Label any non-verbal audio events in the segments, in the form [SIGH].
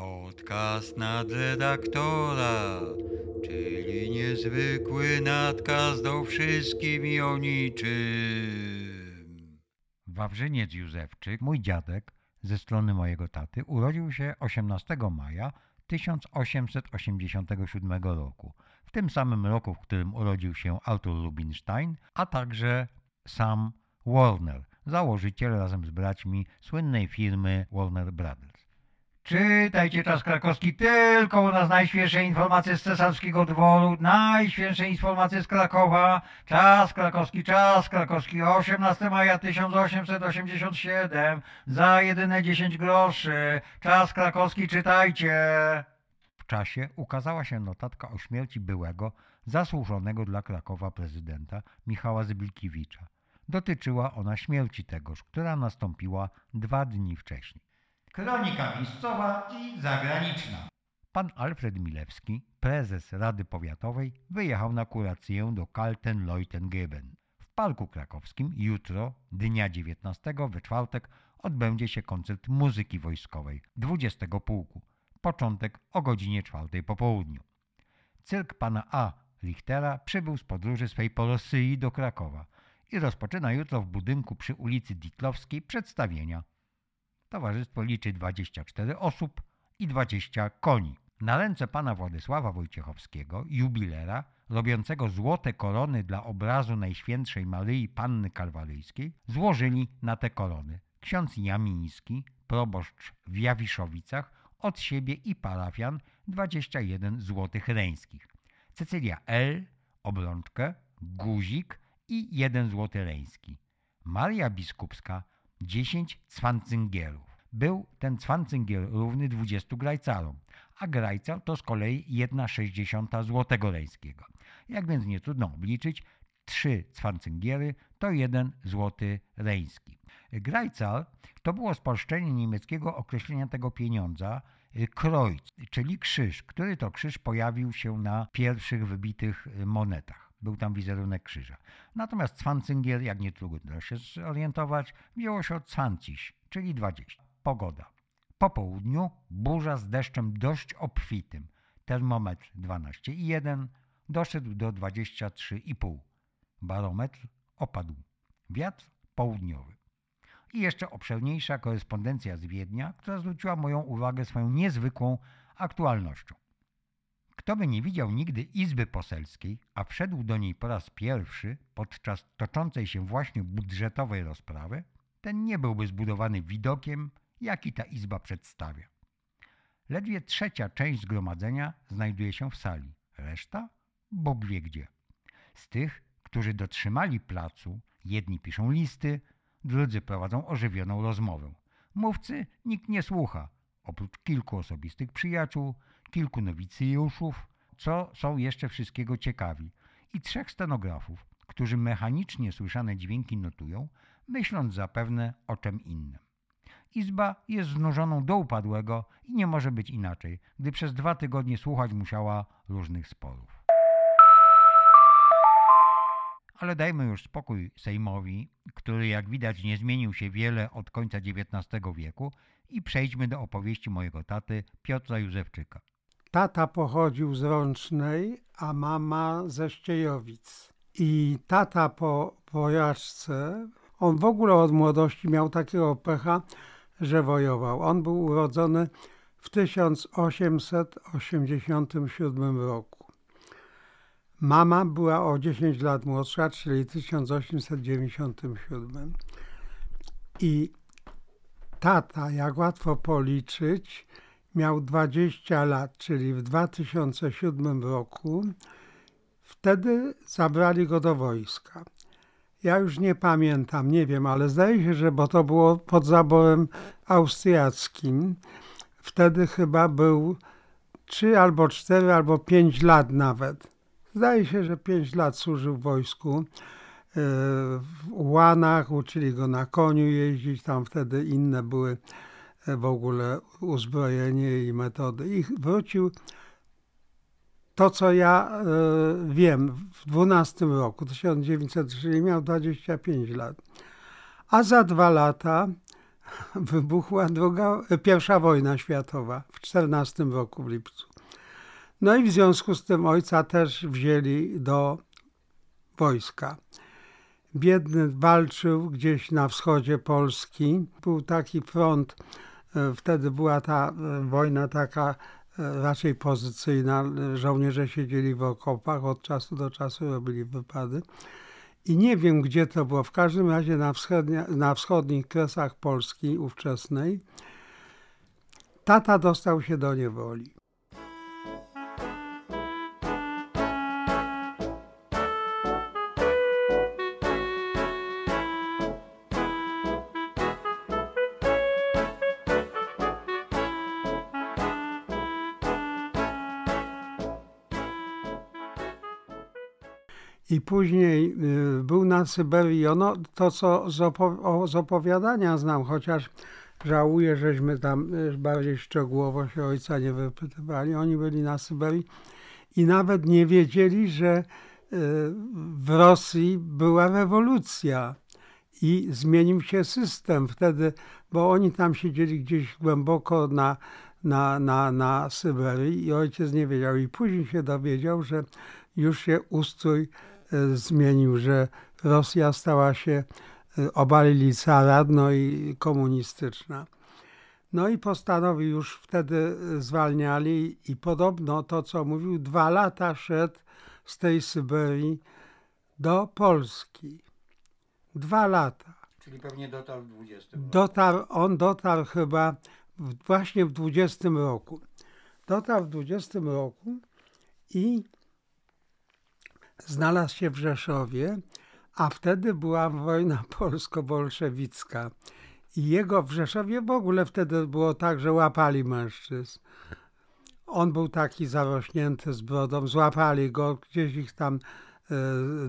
Podcast nadredaktora, czyli niezwykły nadkaz do wszystkim i o niczym. Wawrzyniec Józefczyk, mój dziadek, ze strony mojego taty, urodził się 18 maja 1887 roku. W tym samym roku, w którym urodził się Arthur Rubinstein, a także sam Warner, założyciel razem z braćmi słynnej firmy Warner Brothers. Czytajcie czas krakowski, tylko u nas najświeższe informacje z cesarskiego dworu, najświeższe informacje z Krakowa. Czas krakowski, czas krakowski, 18 maja 1887, za jedyne 10 groszy. Czas krakowski, czytajcie. W czasie ukazała się notatka o śmierci byłego, zasłużonego dla Krakowa prezydenta Michała Zybilkiewicza. Dotyczyła ona śmierci tegoż, która nastąpiła dwa dni wcześniej. Kronika miejscowa i zagraniczna. Pan Alfred Milewski, prezes Rady Powiatowej, wyjechał na kurację do Kalten-Leutengeben. W Parku Krakowskim jutro, dnia 19, we czwartek, odbędzie się koncert muzyki wojskowej 20 pułku. Początek o godzinie 4 po południu. Cyrk pana A. Richtera przybył z podróży swej po Rosji do Krakowa i rozpoczyna jutro w budynku przy ulicy Ditlowskiej przedstawienia. Towarzystwo liczy 24 osób i 20 koni. Na ręce pana Władysława Wojciechowskiego, jubilera, robiącego złote korony dla obrazu Najświętszej Maryi Panny Kalwaryjskiej, złożyli na te korony ksiądz Jamiński, proboszcz w Jawiszowicach, od siebie i parafian 21 złotych reńskich. Cecylia L. obrączkę, guzik i 1 złoty reński. Maria Biskupska 10 cwancyngielów. Był ten cwancyngiel równy 20 grajcarom, a grajcar to z kolei 1,60 złotego reńskiego. Jak więc nie trudno obliczyć, 3 cwancyngiely to 1 złoty reński. Grajcar to było spolszczenie niemieckiego określenia tego pieniądza y, Kreuz, czyli krzyż, który to krzyż pojawił się na pierwszych wybitych monetach. Był tam wizerunek krzyża. Natomiast cwancyngiel, jak nie trudno się zorientować, wzięło się od cwanciś, czyli 20. Pogoda. Po południu burza z deszczem dość obfitym. Termometr 12,1 doszedł do 23,5. Barometr opadł. Wiatr południowy. I jeszcze obszerniejsza korespondencja z Wiednia, która zwróciła moją uwagę swoją niezwykłą aktualnością. Kto by nie widział nigdy Izby Poselskiej, a wszedł do niej po raz pierwszy podczas toczącej się właśnie budżetowej rozprawy, ten nie byłby zbudowany widokiem, jaki ta Izba przedstawia. Ledwie trzecia część zgromadzenia znajduje się w sali, reszta Bóg wie gdzie. Z tych, którzy dotrzymali placu, jedni piszą listy, drudzy prowadzą ożywioną rozmowę. Mówcy nikt nie słucha, oprócz kilku osobistych przyjaciół, kilku nowicjuszów, co są jeszcze wszystkiego ciekawi, i trzech stenografów, którzy mechanicznie słyszane dźwięki notują, myśląc zapewne o czym innym. Izba jest znużoną do upadłego i nie może być inaczej, gdy przez dwa tygodnie słuchać musiała różnych sporów. Ale dajmy już spokój Sejmowi, który jak widać nie zmienił się wiele od końca XIX wieku i przejdźmy do opowieści mojego taty Piotra Józefczyka. Tata pochodził z Rącznej, a mama ze Ściejowic. I tata po wojaczce, on w ogóle od młodości miał takiego pecha, że wojował. On był urodzony w 1887 roku. Mama była o 10 lat młodsza, czyli 1897. I tata, jak łatwo policzyć, miał 20 lat, czyli w 2007 roku. Wtedy zabrali go do wojska. Ja już nie pamiętam, nie wiem, ale zdaje się, że bo to było pod zaborem austriackim. Wtedy chyba był 3 albo 4 albo 5 lat nawet. Zdaje się, że 5 lat służył w wojsku. E, w Łanach uczyli go na koniu jeździć, tam wtedy inne były w ogóle uzbrojenie i metody. I wrócił to, co ja e, wiem, w 12 roku, 1903, miał 25 lat. A za dwa lata [LAUGHS] wybuchła druga, pierwsza wojna światowa w 14 roku w lipcu. No i w związku z tym ojca też wzięli do wojska. Biedny walczył gdzieś na wschodzie Polski. Był taki front, e, wtedy była ta e, wojna taka e, raczej pozycyjna. Żołnierze siedzieli w okopach, od czasu do czasu robili wypady. I nie wiem, gdzie to było. W każdym razie na, na wschodnich kresach Polski ówczesnej tata dostał się do niewoli. I później y, był na Syberii. Ono, to, co z, opo- z opowiadania znam, chociaż żałuję, żeśmy tam y, bardziej szczegółowo się ojca nie wypytywali. Oni byli na Syberii i nawet nie wiedzieli, że y, w Rosji była rewolucja i zmienił się system wtedy, bo oni tam siedzieli gdzieś głęboko na, na, na, na Syberii i ojciec nie wiedział. I później się dowiedział, że już się ustrój zmienił, że Rosja stała się, e, obalili no i komunistyczna. No i postanowił już wtedy e, zwalniali i podobno to, co mówił, dwa lata szedł z tej Syberii do Polski. Dwa lata. Czyli pewnie dotarł w 20. Dotarł, on dotarł chyba w, właśnie w 20 roku. Dotarł w 20 roku i znalazł się w Rzeszowie, a wtedy była wojna polsko-bolszewicka. I jego w Rzeszowie w ogóle wtedy było tak, że łapali mężczyzn. On był taki zarośnięty z brodą, złapali go, gdzieś ich tam e,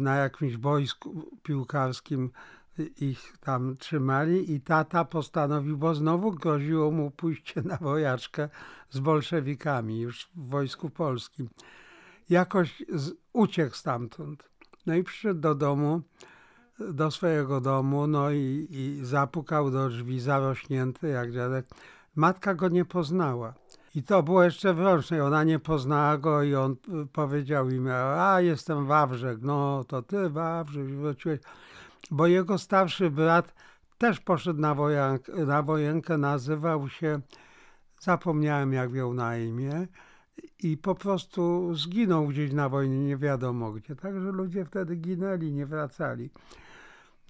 na jakimś boisku piłkarskim ich tam trzymali i tata postanowił, bo znowu groziło mu pójście na wojaczkę z bolszewikami już w Wojsku Polskim. Jakoś z, uciekł stamtąd. No i przyszedł do domu, do swojego domu, no i, i zapukał do drzwi zarośnięty jak dziadek. Matka go nie poznała. I to było jeszcze wręczne. Ona nie poznała go i on y, powiedział im, a jestem Wawrzek. No to ty Wawrzek, wróciłeś bo jego starszy brat też poszedł na, wojank, na wojenkę, nazywał się, zapomniałem jak miał na imię, i po prostu zginął gdzieś na wojnie, nie wiadomo gdzie. Także ludzie wtedy ginęli, nie wracali.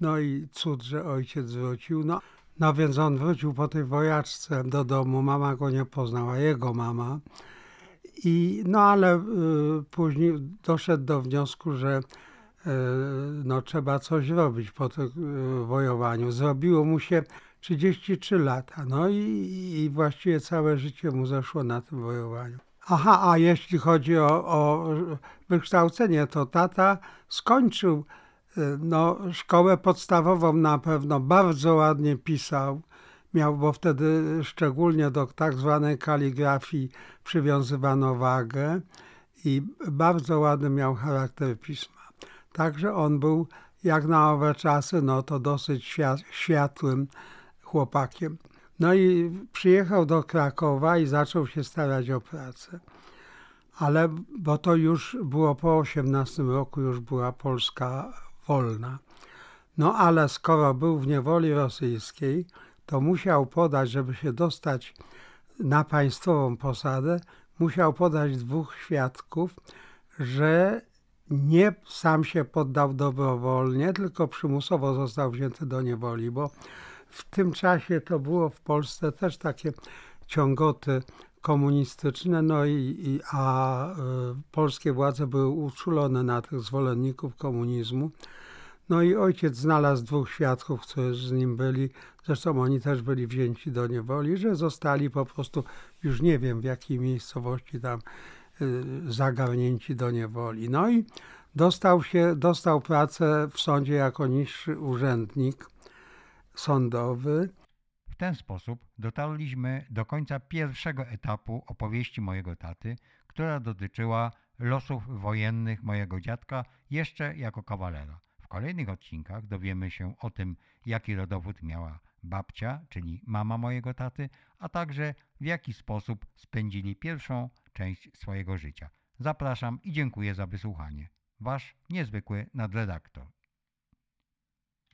No i cud, że ojciec wrócił. No, no więc on wrócił po tej wojaczce do domu, mama go nie poznała, jego mama. I, no ale y, później doszedł do wniosku, że E, no trzeba coś robić po tym e, wojowaniu. Zrobiło mu się 33 lata, no i, i właściwie całe życie mu zeszło na tym wojowaniu. Aha, a jeśli chodzi o, o wykształcenie, to tata skończył e, no, szkołę podstawową na pewno, bardzo ładnie pisał, miał, bo wtedy szczególnie do tak zwanej kaligrafii przywiązywano wagę i bardzo ładny miał charakter pisma. Także on był jak na owe czasy, no to dosyć światłym chłopakiem. No i przyjechał do Krakowa i zaczął się starać o pracę. Ale, bo to już było po 18 roku, już była Polska wolna. No ale skoro był w niewoli rosyjskiej, to musiał podać, żeby się dostać na państwową posadę, musiał podać dwóch świadków, że nie sam się poddał dobrowolnie, tylko przymusowo został wzięty do niewoli, bo w tym czasie to było w Polsce też takie ciągoty komunistyczne, no i, i a y, polskie władze były uczulone na tych zwolenników komunizmu. No i ojciec znalazł dwóch świadków, którzy z nim byli, zresztą oni też byli wzięci do niewoli, że zostali po prostu, już nie wiem w jakiej miejscowości tam Y, zagarnięci do niewoli. No i dostał się, dostał pracę w sądzie jako niższy urzędnik sądowy. W ten sposób dotarliśmy do końca pierwszego etapu opowieści mojego taty, która dotyczyła losów wojennych mojego dziadka jeszcze jako kawalera. W kolejnych odcinkach dowiemy się o tym, jaki rodowód miała babcia, czyli mama mojego taty, a także w jaki sposób spędzili pierwszą część swojego życia. Zapraszam i dziękuję za wysłuchanie. Wasz niezwykły nadredaktor.